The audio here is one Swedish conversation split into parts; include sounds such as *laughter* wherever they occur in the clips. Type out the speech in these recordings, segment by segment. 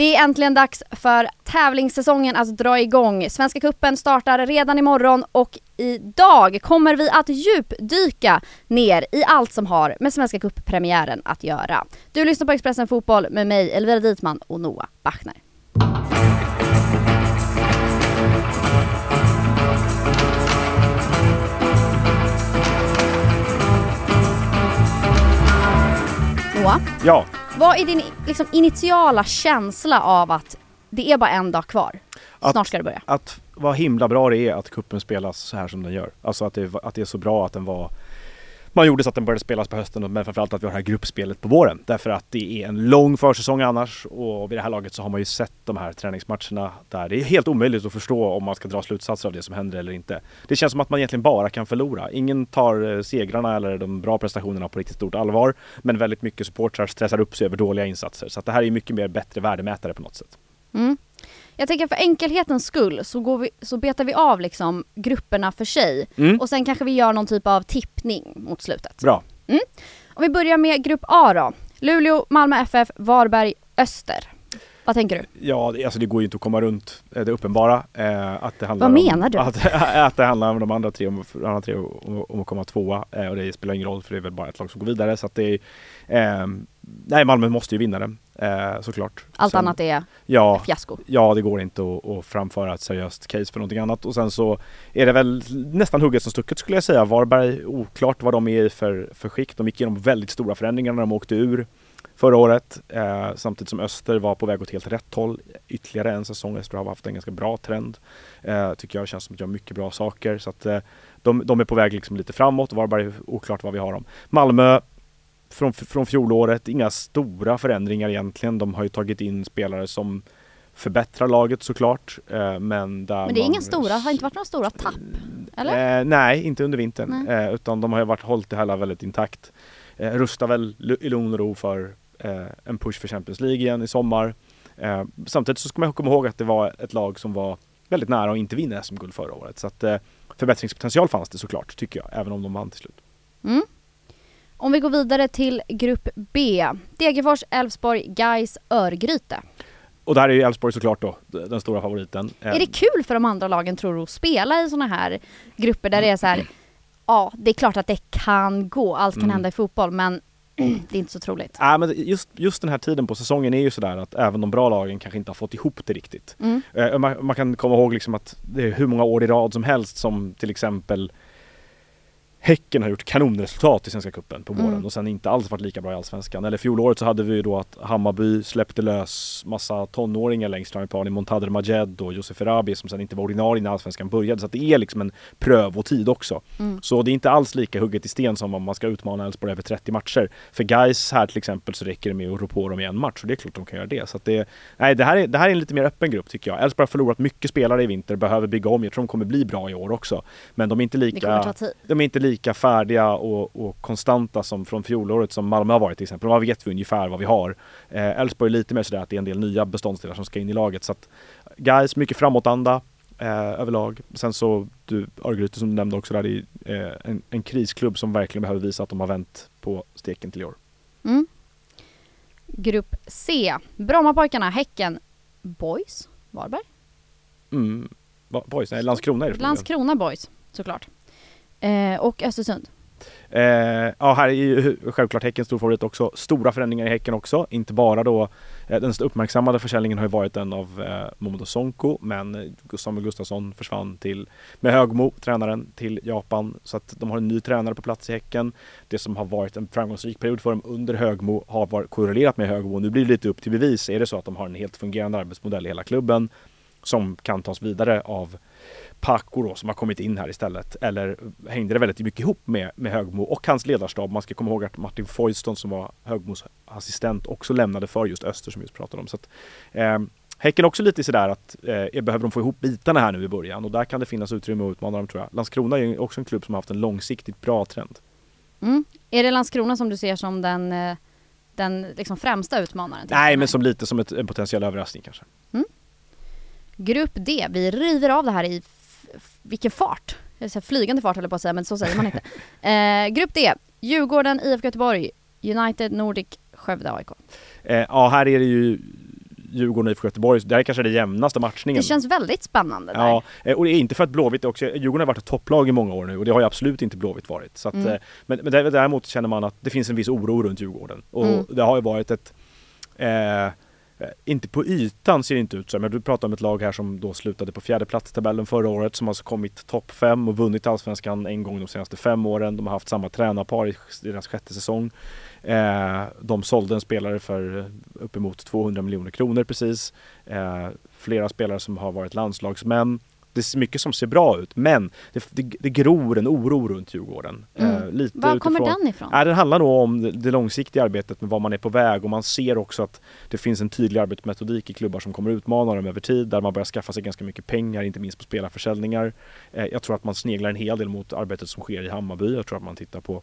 Det är äntligen dags för tävlingssäsongen att dra igång. Svenska Kuppen startar redan imorgon och idag kommer vi att djupdyka ner i allt som har med Svenska Cup-premiären att göra. Du lyssnar på Expressen Fotboll med mig Elvira Dietman och Noah Bachner. Noah? Ja. Vad är din liksom, initiala känsla av att det är bara en dag kvar? Snart Att- ska det börja. Att vad himla bra det är att kuppen spelas så här som den gör. Alltså att det, att det är så bra att den var man gjorde så att den började spelas på hösten men framförallt att vi har det här gruppspelet på våren. Därför att det är en lång försäsong annars och vid det här laget så har man ju sett de här träningsmatcherna där det är helt omöjligt att förstå om man ska dra slutsatser av det som händer eller inte. Det känns som att man egentligen bara kan förlora. Ingen tar eh, segrarna eller de bra prestationerna på riktigt stort allvar. Men väldigt mycket supportrar stressar upp sig över dåliga insatser. Så att det här är mycket mer bättre värdemätare på något sätt. Mm. Jag tänker för enkelhetens skull så, går vi, så betar vi av liksom grupperna för sig Mm. och sen kanske vi gör någon typ av tippning mot slutet. Bra. Om vi börjar med grupp A då. Luleå, Malmö FF, Varberg, Öster. Vad tänker du? Ja, det- alltså det går ju inte att komma runt eh, det uppenbara. Eh, att det handlar Vad om, menar du? Att, *laughs* att det handlar om de andra tre, om, de andra tre om, om att komma tvåa. Eh, och det spelar ingen roll för det är väl bara ett lag som går vidare. Så att det är, eh, nej, Malmö måste ju vinna den eh, såklart. Allt Sen- annat är Ja, fiasko. ja, det går inte att, att framföra ett seriöst case för någonting annat. Och sen så är det väl nästan hugget som stucket skulle jag säga. Varberg, oklart vad de är i för, för skick. De gick igenom väldigt stora förändringar när de åkte ur förra året. Eh, samtidigt som Öster var på väg åt helt rätt håll ytterligare en säsong. Öster har haft en ganska bra trend. Eh, tycker jag känns som att de gör mycket bra saker. Så att eh, de, de är på väg liksom lite framåt. Varberg, oklart vad vi har dem. Malmö från, från fjolåret, inga stora förändringar egentligen. De har ju tagit in spelare som förbättrar laget såklart. Eh, men, där Men det är inga stora, har inte varit några stora tapp? Eller? Eh, nej, inte under vintern. Eh, utan de har ju varit, hållit det hela väldigt intakt. Eh, rustar väl i lugn och ro för eh, en push för Champions League igen i sommar. Eh, samtidigt så ska man komma ihåg att det var ett lag som var väldigt nära att inte vinna SM-guld förra året. Så att eh, förbättringspotential fanns det såklart, tycker jag. Även om de vann till slut. Mm. Om vi går vidare till grupp B. Degerfors, Elfsborg, Gais, Örgryte. Och där är ju Elfsborg såklart då den stora favoriten. Är det kul för de andra lagen tror du att spela i såna här grupper där det är så här, ja det är klart att det kan gå, allt kan Mm. hända i fotboll men *clears throat* det är inte så troligt. Ja, men just, just den här tiden på säsongen är ju sådär att även de bra lagen kanske inte har fått ihop det riktigt. Mm. Eh, Man, man kan komma ihåg liksom att det är hur många år i rad som helst som till exempel Häcken har gjort kanonresultat i Svenska Cupen på våren Mm. och sen inte alls varit lika bra i Allsvenskan. Eller fjolåret så hade vi ju då att Hammarby släppte lös massa tonåringar längst fram i planen. Montader Majed och Josef Erabi som sen inte var ordinarie när Allsvenskan började. Så att det är liksom en prövotid också. Mm. Så det är inte alls lika hugget i sten som om man ska utmana Elfsborg över 30 matcher. För guys här till exempel så räcker det med att rå på dem i en match och det är klart de kan göra det. Så det, nej, det, här är, det här är en lite mer öppen grupp tycker jag. Elfsborg har förlorat mycket spelare i vinter, behöver bygga om. Jag tror de kommer bli bra i år också. Men de är inte Det kommer ta lika, tid. de är inte lika färdiga och, och konstanta som från fjolåret som Malmö har varit till exempel. Vad vet vi ungefär vad vi har. Eh, Elfsborg är lite mer sådär att det är en del nya beståndsdelar som ska in i laget. Så att guys, mycket framåtanda eh, överlag. Sen så, du, Örgryte som du nämnde också där, det är eh, en, en krisklubb som verkligen behöver visa att de har vänt på steken till i år. Mm. Grupp C. Brommapojkarna, Häcken, Boys, Varberg? Mm. Boys, nej Landskrona är det. Landskrona Boys, såklart. Eh, och Östersund. Eh, ja, här är ju självklart Häcken stor favorit också. Stora förändringar i Häcken också. Inte bara då, eh, den uppmärksammade försäljningen har ju varit den av eh, Momodo Sonko, men eh, Samuel Gustafsson försvann till, med Högmo, tränaren, till Japan. Så att de har en ny tränare på plats i Häcken. Det som har varit en framgångsrik period för dem under Högmo har varit korrelerat med Högmo. Nu blir det lite upp till bevis. Är det så att de har en helt fungerande arbetsmodell i hela klubben som kan tas vidare av Paco då, som har kommit in här istället. Eller hängde det väldigt mycket ihop med, med Högmo och hans ledarstab. Man ska komma ihåg att Martin Foyston som var Högmos assistent också lämnade för just Öster som vi just pratade om. Så att, eh, Häcken också lite sådär att eh, behöver de få ihop bitarna här nu i början och där kan det finnas utrymme att utmana dem tror jag. Landskrona är också en klubb som har haft en långsiktigt bra trend. Mm. Är det Landskrona som du ser som den, eh, den liksom främsta utmanaren? Nej, men som lite som ett, en potentiell överraskning kanske. Grupp D, vi river av det här i vilken fart? Jag flygande fart höll jag på att säga men så säger man inte. *laughs* Eh, grupp D, Djurgården, IFK Göteborg, United, Nordic, Skövde, AIK. Eh, ja, här är det ju Djurgården och IFK Göteborg, det här är kanske det jämnaste matchningen. Det känns väldigt spännande där. Ja, eh, och det är inte för att Blåvitt också, Djurgården har varit ett topplag i många år nu och det har ju absolut inte Blåvitt varit. Så att, Mm. eh, men, men däremot känner man att det finns en viss oro runt Djurgården. Och Mm. det har ju varit ett Eh, Eh, inte på ytan ser det inte ut så, men du pratar om ett lag här som då slutade på fjärde plats i tabellen förra året som alltså kommit topp fem och vunnit Allsvenskan en gång de senaste fem åren. De har haft samma tränarpar i deras sjätte säsong. Eh, de sålde en spelare för uppemot 200 miljoner kronor precis. Eh, flera spelare som har varit landslagsmän. Det är mycket som ser bra ut, men det, det, det gror en oro runt Djurgården. Mm. Eh, lite Var kommer den ifrån? Nej, det handlar nog om det- det långsiktiga arbetet med var man är på väg och man ser också att det finns en tydlig arbetsmetodik i klubbar som kommer utmana dem över tid där man börjar skaffa sig ganska mycket pengar, inte minst på spelarförsäljningar. Eh, jag tror att man sneglar en hel del mot arbetet som sker i Hammarby. Jag tror att man tittar på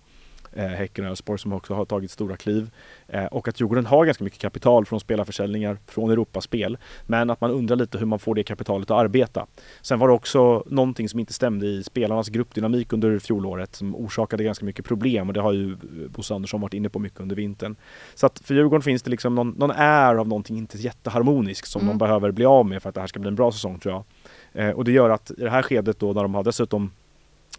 eh, Häcken och Elfsborg som också har tagit stora kliv. Eh, och att Djurgården har ganska mycket kapital från spelarförsäljningar, från Europaspel. Men att man undrar lite hur man får det kapitalet att arbeta. Sen var det också någonting som inte stämde i spelarnas gruppdynamik under fjolåret som orsakade ganska mycket problem och det har ju eh, Bosse Andersson varit inne på mycket under vintern. Så att för Djurgården finns det liksom någon, någon är av någonting inte jätteharmoniskt som Mm. de behöver bli av med för att det här ska bli en bra säsong tror jag. Eh, och det gör att i det här skedet då när de har dessutom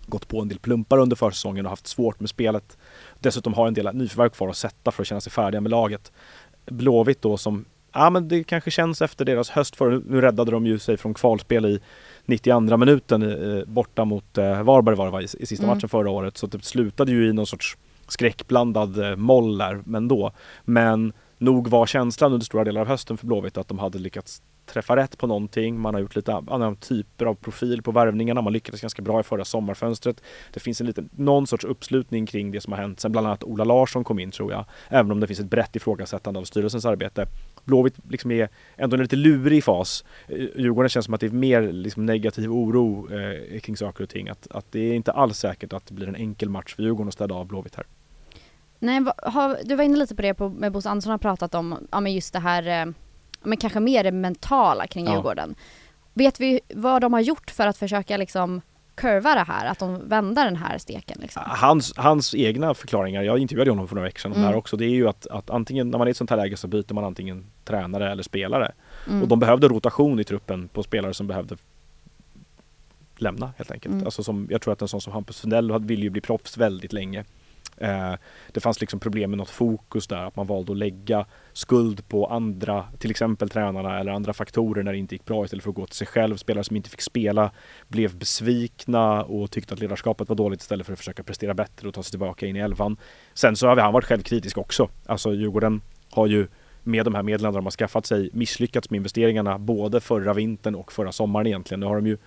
gått på en del plumpar under försäsongen och haft svårt med spelet. Dessutom har en del nyförvärv kvar att sätta för att känna sig färdiga med laget. Blåvitt då som, ja men det kanske känns efter deras höst för nu, räddade de ju sig från kvalspel i 92 minuten eh, borta mot eh, Varberg var det va, i, i sista Mm. matchen förra året. Så det slutade ju i någon sorts skräckblandad eh, moll där, men då. Men nog var känslan under stora delar av hösten för Blåvitt att de hade lyckats träffa rätt på någonting. Man har gjort lite andra typer av profil på värvningarna. Man lyckades ganska bra i förra sommarfönstret. Det finns en liten, någon sorts uppslutning kring det som har hänt sen bland annat Ola Larsson kom in tror jag. Även om det finns ett brett ifrågasättande av styrelsens arbete. Blåvitt liksom är ändå en lite lurig fas. Eh, Djurgården känns som att det är mer liksom negativ oro eh, kring saker och ting. Att, att det är inte alls säkert att det blir en enkel match för Djurgården att städa av Blåvitt här. Nej, va- har, du var inne lite på det på, med Bosse Andersson har pratat om, ja men just det här, eh, men kanske mer det mentala kring Ja. Djurgården. Vet vi vad de har gjort för att försöka liksom kurva det här, att de vänder den här steken liksom? Hans, hans egna förklaringar, jag intervjuade honom för några veckor sedan Mm. här också, det är ju att, att antingen när man är i ett sånt här läge så byter man antingen tränare eller spelare. Mm. Och de behövde rotation i truppen på spelare som behövde lämna helt enkelt. Mm. Alltså som, jag tror att en sån som Hampus Sundell ville ju bli proffs väldigt länge. Eh, det fanns liksom problem med något fokus där, att man valde att lägga skuld på andra, till exempel tränarna eller andra faktorer när det inte gick bra istället för att gå till sig själv. Spelare som inte fick spela blev besvikna och tyckte att ledarskapet var dåligt istället för att försöka prestera bättre och ta sig tillbaka in i elvan. Sen så har han varit självkritisk också. Alltså Djurgården har ju med de här medlen de har skaffat sig misslyckats med investeringarna både förra vintern och förra sommaren egentligen. Nu har de ju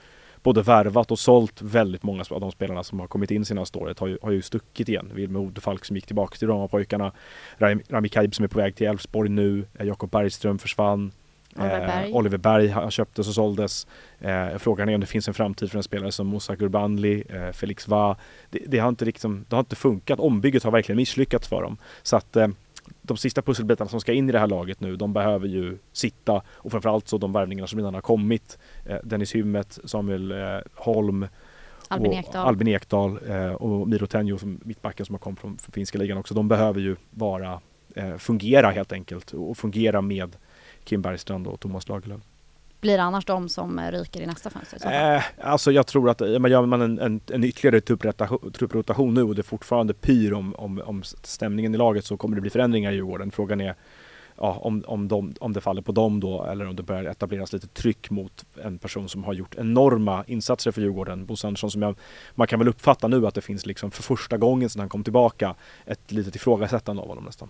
både värvat och sålt väldigt många av de spelarna som har kommit in senaste året har ju, har ju stuckit igen. Wilmer Odefalk som gick tillbaka till Roma-pojkarna, Ram- Rami Kaib som är på väg till Elfsborg nu, eh, Jakob Bergström försvann, Oliver Berg. Eh, Oliver Berg köptes och såldes. Eh, frågan är om det finns en framtid för en spelare som Moussa Gurbanli, eh, Felix Va. Det, det, har inte liksom, det har inte funkat. Ombygget har verkligen misslyckats för dem. Så att eh, de sista pusselbitarna som ska in i det här laget nu, de behöver ju sitta. Och framförallt så de värvningarna som redan har kommit. Eh, Dennis Hymmet, Samuel eh, Holm, Albin och Ekdal. Albin Ekdal eh, och Miro Tenjo som mittbacken som har kommit från, från finska ligan också. De behöver ju vara, eh, fungera helt enkelt och fungera med Kim Bergstrand och Thomas Lagerlöf. Blir det annars de som eh, ryker i nästa fönster så? Eh, alltså jag tror att gör man en, en, en ytterligare trupprotation nu och det fortfarande pyr om, om, om stämningen i laget så kommer det bli förändringar i Djurgården. Frågan är ja, om, om, de, om det faller på dem då eller om det börjar etableras lite tryck mot en person som har gjort enorma insatser för Djurgården. Bosse Andersson som jag, man kan väl uppfatta nu att det finns liksom för första gången sedan han kom tillbaka ett litet ifrågasättande av honom nästan.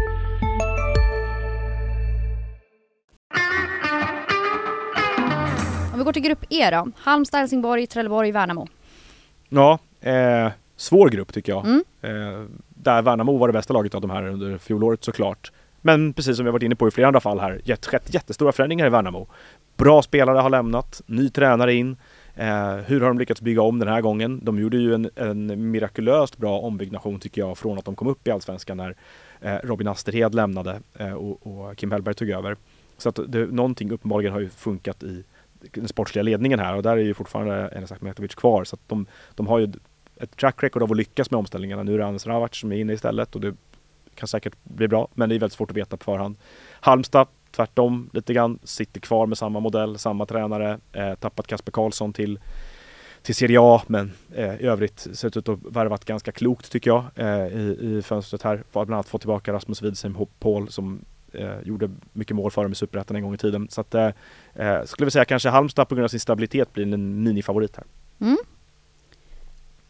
vi går till grupp E då. Halmstad, Helsingborg, Trelleborg, Värnamo. Ja, eh, svår grupp tycker jag. Mm. Eh, där Värnamo var det bästa laget av de här under fjolåret såklart. Men precis som vi har varit inne på i flera andra fall här, jätt, skett jättestora förändringar i Värnamo. Bra spelare har lämnat, ny tränare in. Eh, hur har de lyckats bygga om den här gången? De gjorde ju en, en mirakulöst bra ombyggnation tycker jag från att de kom upp i Allsvenskan när eh, Robin Asterhed lämnade eh, och, och, Kim Hellberg tog över. Så att det, någonting uppenbarligen har ju funkat i den sportsliga ledningen här och där är ju fortfarande Enes Ahmetovic kvar så att de, de har ju ett track record av att lyckas med omställningarna. Nu är det Anders Ravac som är inne istället och det kan säkert bli bra men det är väldigt svårt att veta på förhand. Halmstad tvärtom lite grann, sitter kvar med samma modell, samma tränare, eh, tappat Kasper Karlsson till till Serie A men eh, i övrigt ser det ut att värvat ganska klokt tycker jag eh, i, i fönstret här. För att bland annat få tillbaka Rasmus Widsheim Paul som eh, gjorde mycket mål för dem i Superettan en gång i tiden. Så att, eh, eh skulle vi säga kanske Halmstad på grund av sin stabilitet blir en minifavorit här. Mm.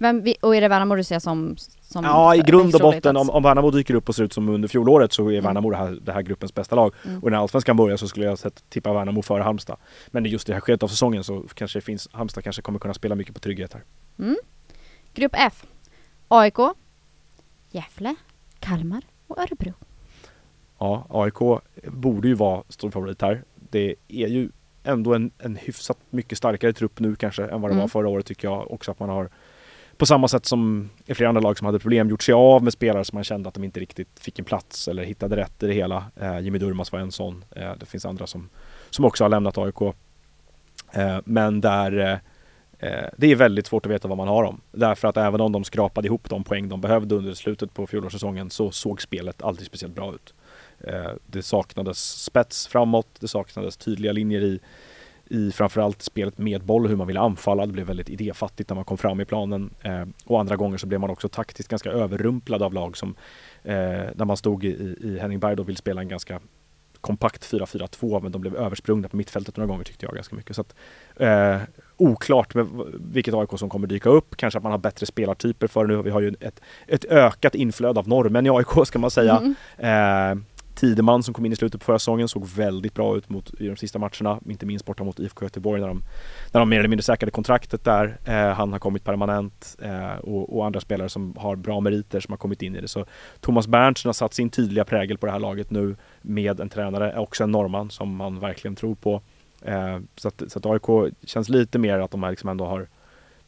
Vem, och är det Värnamo du ser som, som Ja, i grund och botten om, om Värnamo dyker upp och ser ut som under fjolåret så är mm. Värnamo det här, det här gruppens bästa lag. Mm. Och när Allsvenskan börjar så skulle jag sett, tippa Värnamo före Halmstad. Men just det här skedet av säsongen så kanske det finns, Halmstad kanske kommer kunna spela mycket på trygghet här. Mm. Grupp F. AIK, Gävle, Kalmar och Örebro. Ja, AIK borde ju vara stor favorit här. Det är ju ändå en, en hyfsat mycket starkare trupp nu kanske än vad det mm. var förra året tycker jag också att man har på samma sätt som i flera andra lag som hade problem gjort sig av med spelare som man kände att de inte riktigt fick en plats eller hittade rätt i det hela. Eh, Jimmy Durmas var en sån. Eh, det finns andra som, som också har lämnat AIK. Eh, men där eh, eh, det är väldigt svårt att veta vad man har dem. Därför att även om de skrapade ihop de poäng de behövde under slutet på fjolårssäsongen så såg spelet aldrig speciellt bra ut. Eh, det saknades spets framåt, det saknades tydliga linjer i i framförallt spelet med boll, hur man ville anfalla. Det blev väldigt idéfattigt när man kom fram i planen. Eh, och andra gånger så blev man också taktiskt ganska överrumplad av lag som eh, när man stod i, i Henning Berg då vill spela en ganska kompakt 4-4-2 men de blev översprungna på mittfältet några gånger tyckte jag ganska mycket. Så att, eh, oklart med vilket AIK som kommer dyka upp. Kanske att man har bättre spelartyper för nu. Vi har ju ett, ett ökat inflöde av norrmän i AIK ska man säga. Mm. Eh, Tideman som kom in i slutet på förra säsongen såg väldigt bra ut mot, i de sista matcherna, inte minst borta mot IFK Göteborg när de, när de mer eller mindre säkrade kontraktet där. Eh, han har kommit permanent eh, och, och, andra spelare som har bra meriter som har kommit in i det. Så Thomas Berntsen har satt sin tydliga prägel på det här laget nu med en tränare, också en norrman som man verkligen tror på. Eh, så, att, så att AIK känns lite mer att de här liksom ändå har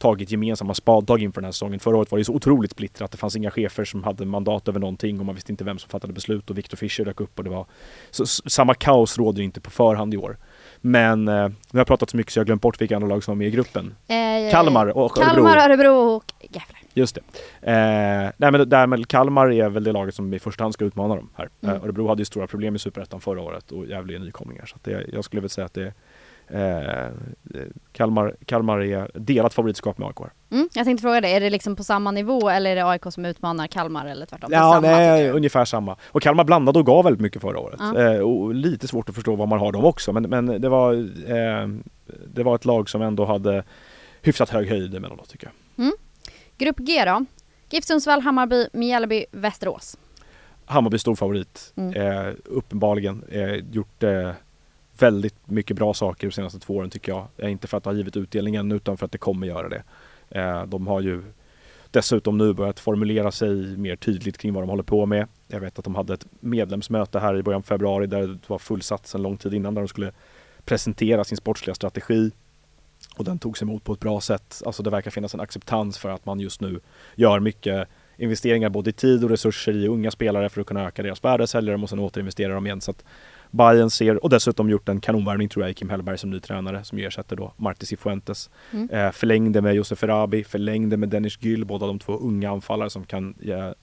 tagit gemensamma spadtag inför den här säsongen. Förra året var det så otroligt splittrat. Det fanns inga chefer som hade mandat över någonting och man visste inte vem som fattade beslut och Victor Fischer dök upp och det var så, samma kaos råder inte på förhand i år. Men eh, nu har jag pratat så mycket så jag har glömt bort vilka andra lag som var med i gruppen. Eh, Kalmar och Örebro. Kalmar, Örebro och Gävle. Just det. Eh, nej men därmed Kalmar är väl det laget som i första hand ska utmana dem här. Mm. Eh, Örebro hade ju stora problem i Superettan förra året och Gävle är nykomlingar. Så det, jag skulle väl säga att det Eh, Kalmar, Kalmar är delat favoritskap med AIK. Mm, jag tänkte fråga dig, är det liksom på samma nivå eller är det AIK som utmanar Kalmar eller tvärtom? Ja, samma, nej, ungefär samma. Och Kalmar blandade och gav väldigt mycket förra året. Ja. Eh, och lite svårt att förstå vad man har dem också, men, men det, var, eh, det var ett lag som ändå hade hyfsat hög höjd emellanåt tycker jag. Mm. Grupp G då? GIF Sundsvall, Hammarby, Mjällby, Västerås. Hammarby stor favorit. Mm. Eh, uppenbarligen eh, gjort eh, väldigt mycket bra saker de senaste två åren tycker jag. Eh, inte för att det har givit utdelningen utan för att det kommer göra det. Eh, de har ju dessutom nu börjat formulera sig mer tydligt kring vad de håller på med. Jag vet att de hade ett medlemsmöte här i början av februari där det var fullsatt sedan lång tid innan där de skulle presentera sin sportsliga strategi. Och den togs emot på ett bra sätt. Alltså det verkar finnas en acceptans för att man just nu gör mycket investeringar både i tid och resurser i unga spelare för att kunna öka deras värde, sälja dem och sen återinvestera dem igen. Så att Bayern ser, och dessutom gjort en kanonvärvning tror jag i Kim Hellberg som ny tränare som ersätter då Marti Cifuentes. Mm. Eh, förlängde med Josef Erabi, förlängde med Dennis Gyll, båda de två unga anfallare som kan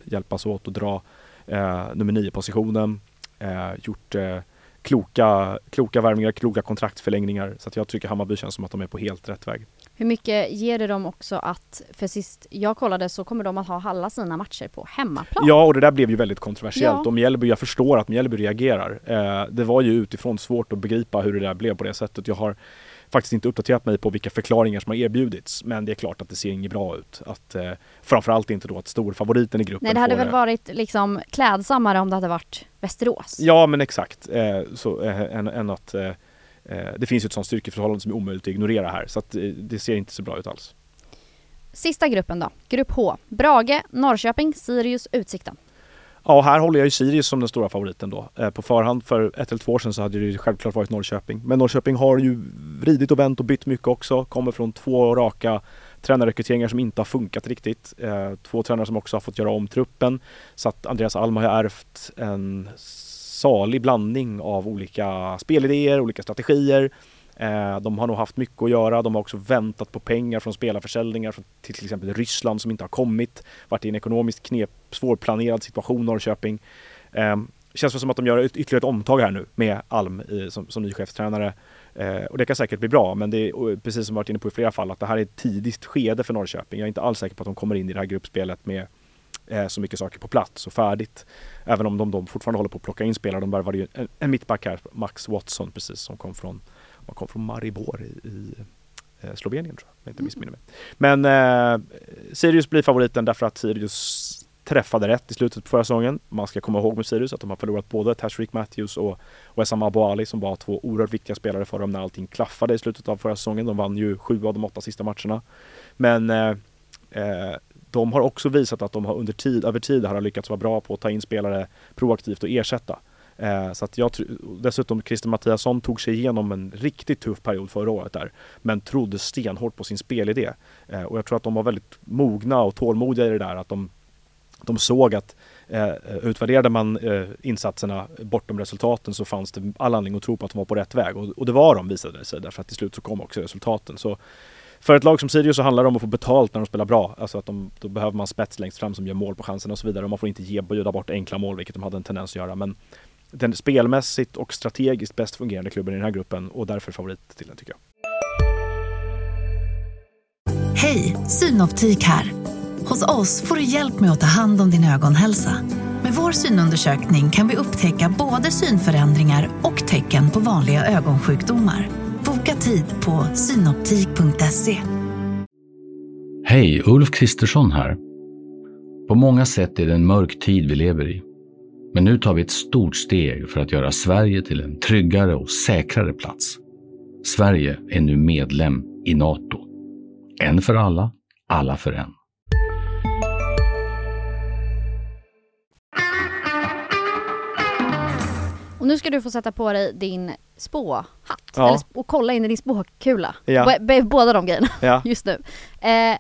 hjälpas åt att dra eh, nummer 9-positionen. Eh, gjort eh, kloka, kloka värvningar, kloka kontraktförlängningar. Så att jag tycker Hammarby känns som att de är på helt rätt väg. Hur mycket ger det dem också att, för sist jag kollade så kommer de att ha alla sina matcher på hemmaplan? Ja, och det där blev ju väldigt kontroversiellt. Ja. Och Mjällby, jag förstår att Mjällby reagerar. Eh, det var ju utifrån svårt att begripa hur det där blev på det sättet. Jag har faktiskt inte uppdaterat mig på vilka förklaringar som har erbjudits. Men det är klart att det ser inget bra ut. Att, eh, framförallt inte då att storfavoriten i gruppen Nej, det hade väl det. varit liksom klädsammare om det hade varit Västerås? Ja, men exakt. Eh, så, eh, än, än att Eh, det finns ju ett sånt styrkeförhållande som är omöjligt att ignorera här så att eh, det ser inte så bra ut alls. Sista gruppen då, grupp H. Brage, Norrköping, Sirius, Utsikten. Ja, här håller jag ju Sirius som den stora favoriten då. Eh, på förhand för ett eller två år sedan så hade det ju självklart varit Norrköping. Men Norrköping har ju vridit och vänt och bytt mycket också. Kommer från två raka tränarrekryteringar som inte har funkat riktigt. Eh, två tränare som också har fått göra om truppen. Så att Andreas Alm har ju ärvt en salig blandning av olika spelidéer, olika strategier. Eh, de har nog haft mycket att göra. De har också väntat på pengar från spelarförsäljningar till till exempel Ryssland som inte har kommit. Varit i en ekonomiskt knep, svårplanerad situation Norrköping. Eh, känns som att de gör ytterligare ett omtag här nu med Alm som, som ny chefstränare. Eh, och det kan säkert bli bra, men det är precis som vi varit inne på i flera fall att det här är ett tidigt skede för Norrköping. Jag är inte alls säker på att de kommer in i det här gruppspelet med eh, så mycket saker på plats och färdigt. Även om de, de fortfarande håller på att plocka in spelare. De värvade ju en, en mittback här, Max Watson precis, som kom från, man kom från Maribor i, i eh, Slovenien tror jag, om jag inte missminner mig. Men eh, Sirius blir favoriten därför att Sirius träffade rätt i slutet på förra säsongen. Man ska komma ihåg med Sirius att de har förlorat både Tashreeq Matthews och Wessam Ali som var två oerhört viktiga spelare för dem när allting klaffade i slutet av förra säsongen. De vann ju sju av de åtta sista matcherna. Men eh, eh, de har också visat att de har under tid, över tid har lyckats vara bra på att ta in spelare proaktivt och ersätta. Eh, så att jag dessutom Christer Mattiasson tog sig igenom en riktigt tuff period förra året där. Men trodde stenhårt på sin spelidé. Eh, och jag tror att de var väldigt mogna och tålmodiga i det där. Att de de såg att eh, utvärderade man eh, insatserna bortom resultaten så fanns det all anledning att tro på att de var på rätt väg och, och det var de visade det sig därför att till slut så kom också resultaten. Så för ett lag som Sirius så handlar det om att få betalt när de spelar bra. Alltså att de, då behöver man spets längst fram som gör mål på chanserna och så vidare. Och man får inte ge, bjuda bort enkla mål, vilket de hade en tendens att göra. Men den spelmässigt och strategiskt bäst fungerande klubben i den här gruppen och därför favorit till den tycker jag. Hej, Synoptik här. Hos oss får du hjälp med att ta hand om din ögonhälsa. Med vår synundersökning kan vi upptäcka både synförändringar och tecken på vanliga ögonsjukdomar. Boka tid på synoptik.se. Hej, Ulf Kristersson här. På många sätt är det en mörk tid vi lever i. Men nu tar vi ett stort steg för att göra Sverige till en tryggare och säkrare plats. Sverige är nu medlem i Nato. En för alla, alla för en. Och nu ska du få sätta på dig din spåhatt ja. eller, och kolla in i din spåkula. Ja. Båda de grejerna ja. *laughs* just nu. Eh,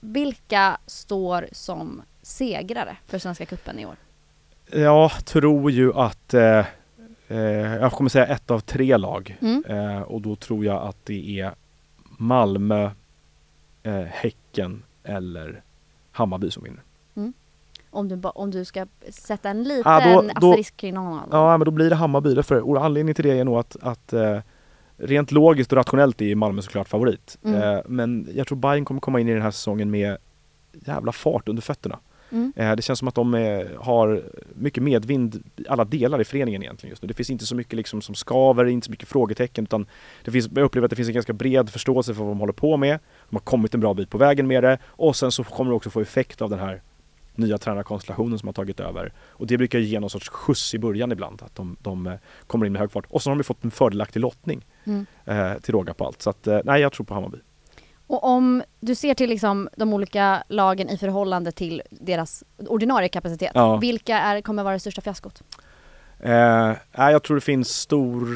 vilka står som segrare för Svenska Cupen i år? Jag tror ju att eh, eh, jag kommer säga ett av tre lag mm. eh, och då tror jag att det är Malmö, eh, Häcken eller Hammarby som vinner. Mm. Om du, om du ska sätta en liten ja, då, asterisk kring någon av dem? Ja, men då blir det Hammarby. Därför, och anledningen till det är nog att, att eh, rent logiskt och rationellt är Malmö såklart favorit. Mm. Eh, men jag tror Bayern kommer komma in i den här säsongen med jävla fart under fötterna. Mm. Eh, det känns som att de har mycket medvind i alla delar i föreningen egentligen just nu. Det finns inte så mycket liksom som skaver, inte så mycket frågetecken utan det finns, jag upplever att det finns en ganska bred förståelse för vad de håller på med. De har kommit en bra bit på vägen med det och sen så kommer det också få effekt av den här nya tränarkonstellationen som har tagit över. Och det brukar ge någon sorts skjuts i början ibland, att de, de eh, kommer in med hög fart. Och så har de fått en fördelaktig lottning mm. eh, till råga på allt. Så att, eh, nej, jag tror på Hammarby. Och om du ser till liksom de olika lagen i förhållande till deras ordinarie kapacitet, ja. vilka är, kommer vara det största fiaskot? Eh, jag tror det finns stor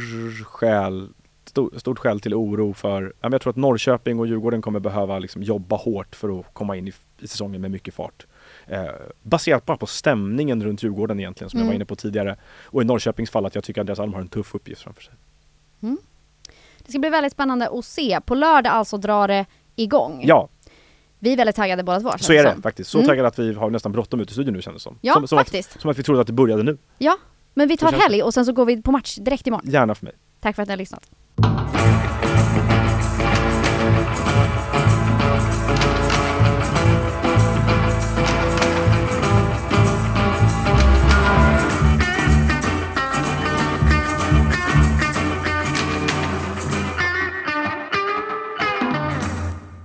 skäl, stor, stort skäl till oro för, jag tror att Norrköping och Djurgården kommer behöva liksom jobba hårt för att komma in i, i säsongen med mycket fart. Eh, baserat bara på stämningen runt Djurgården egentligen som mm. jag var inne på tidigare. Och i Norrköpings fall att jag tycker att Andreas Alm har en tuff uppgift framför sig. Mm. Det ska bli väldigt spännande att se. På lördag alltså drar det igång. Ja. Vi är väldigt taggade båda två. Så är det faktiskt. Så mm. taggade att vi har nästan bråttom ut i studion nu kändes det som. Ja, som, som faktiskt. Att, som att vi trodde att det började nu. Ja, men vi tar helg och sen så går vi på match direkt imorgon. Gärna för mig. Tack för att ni har lyssnat.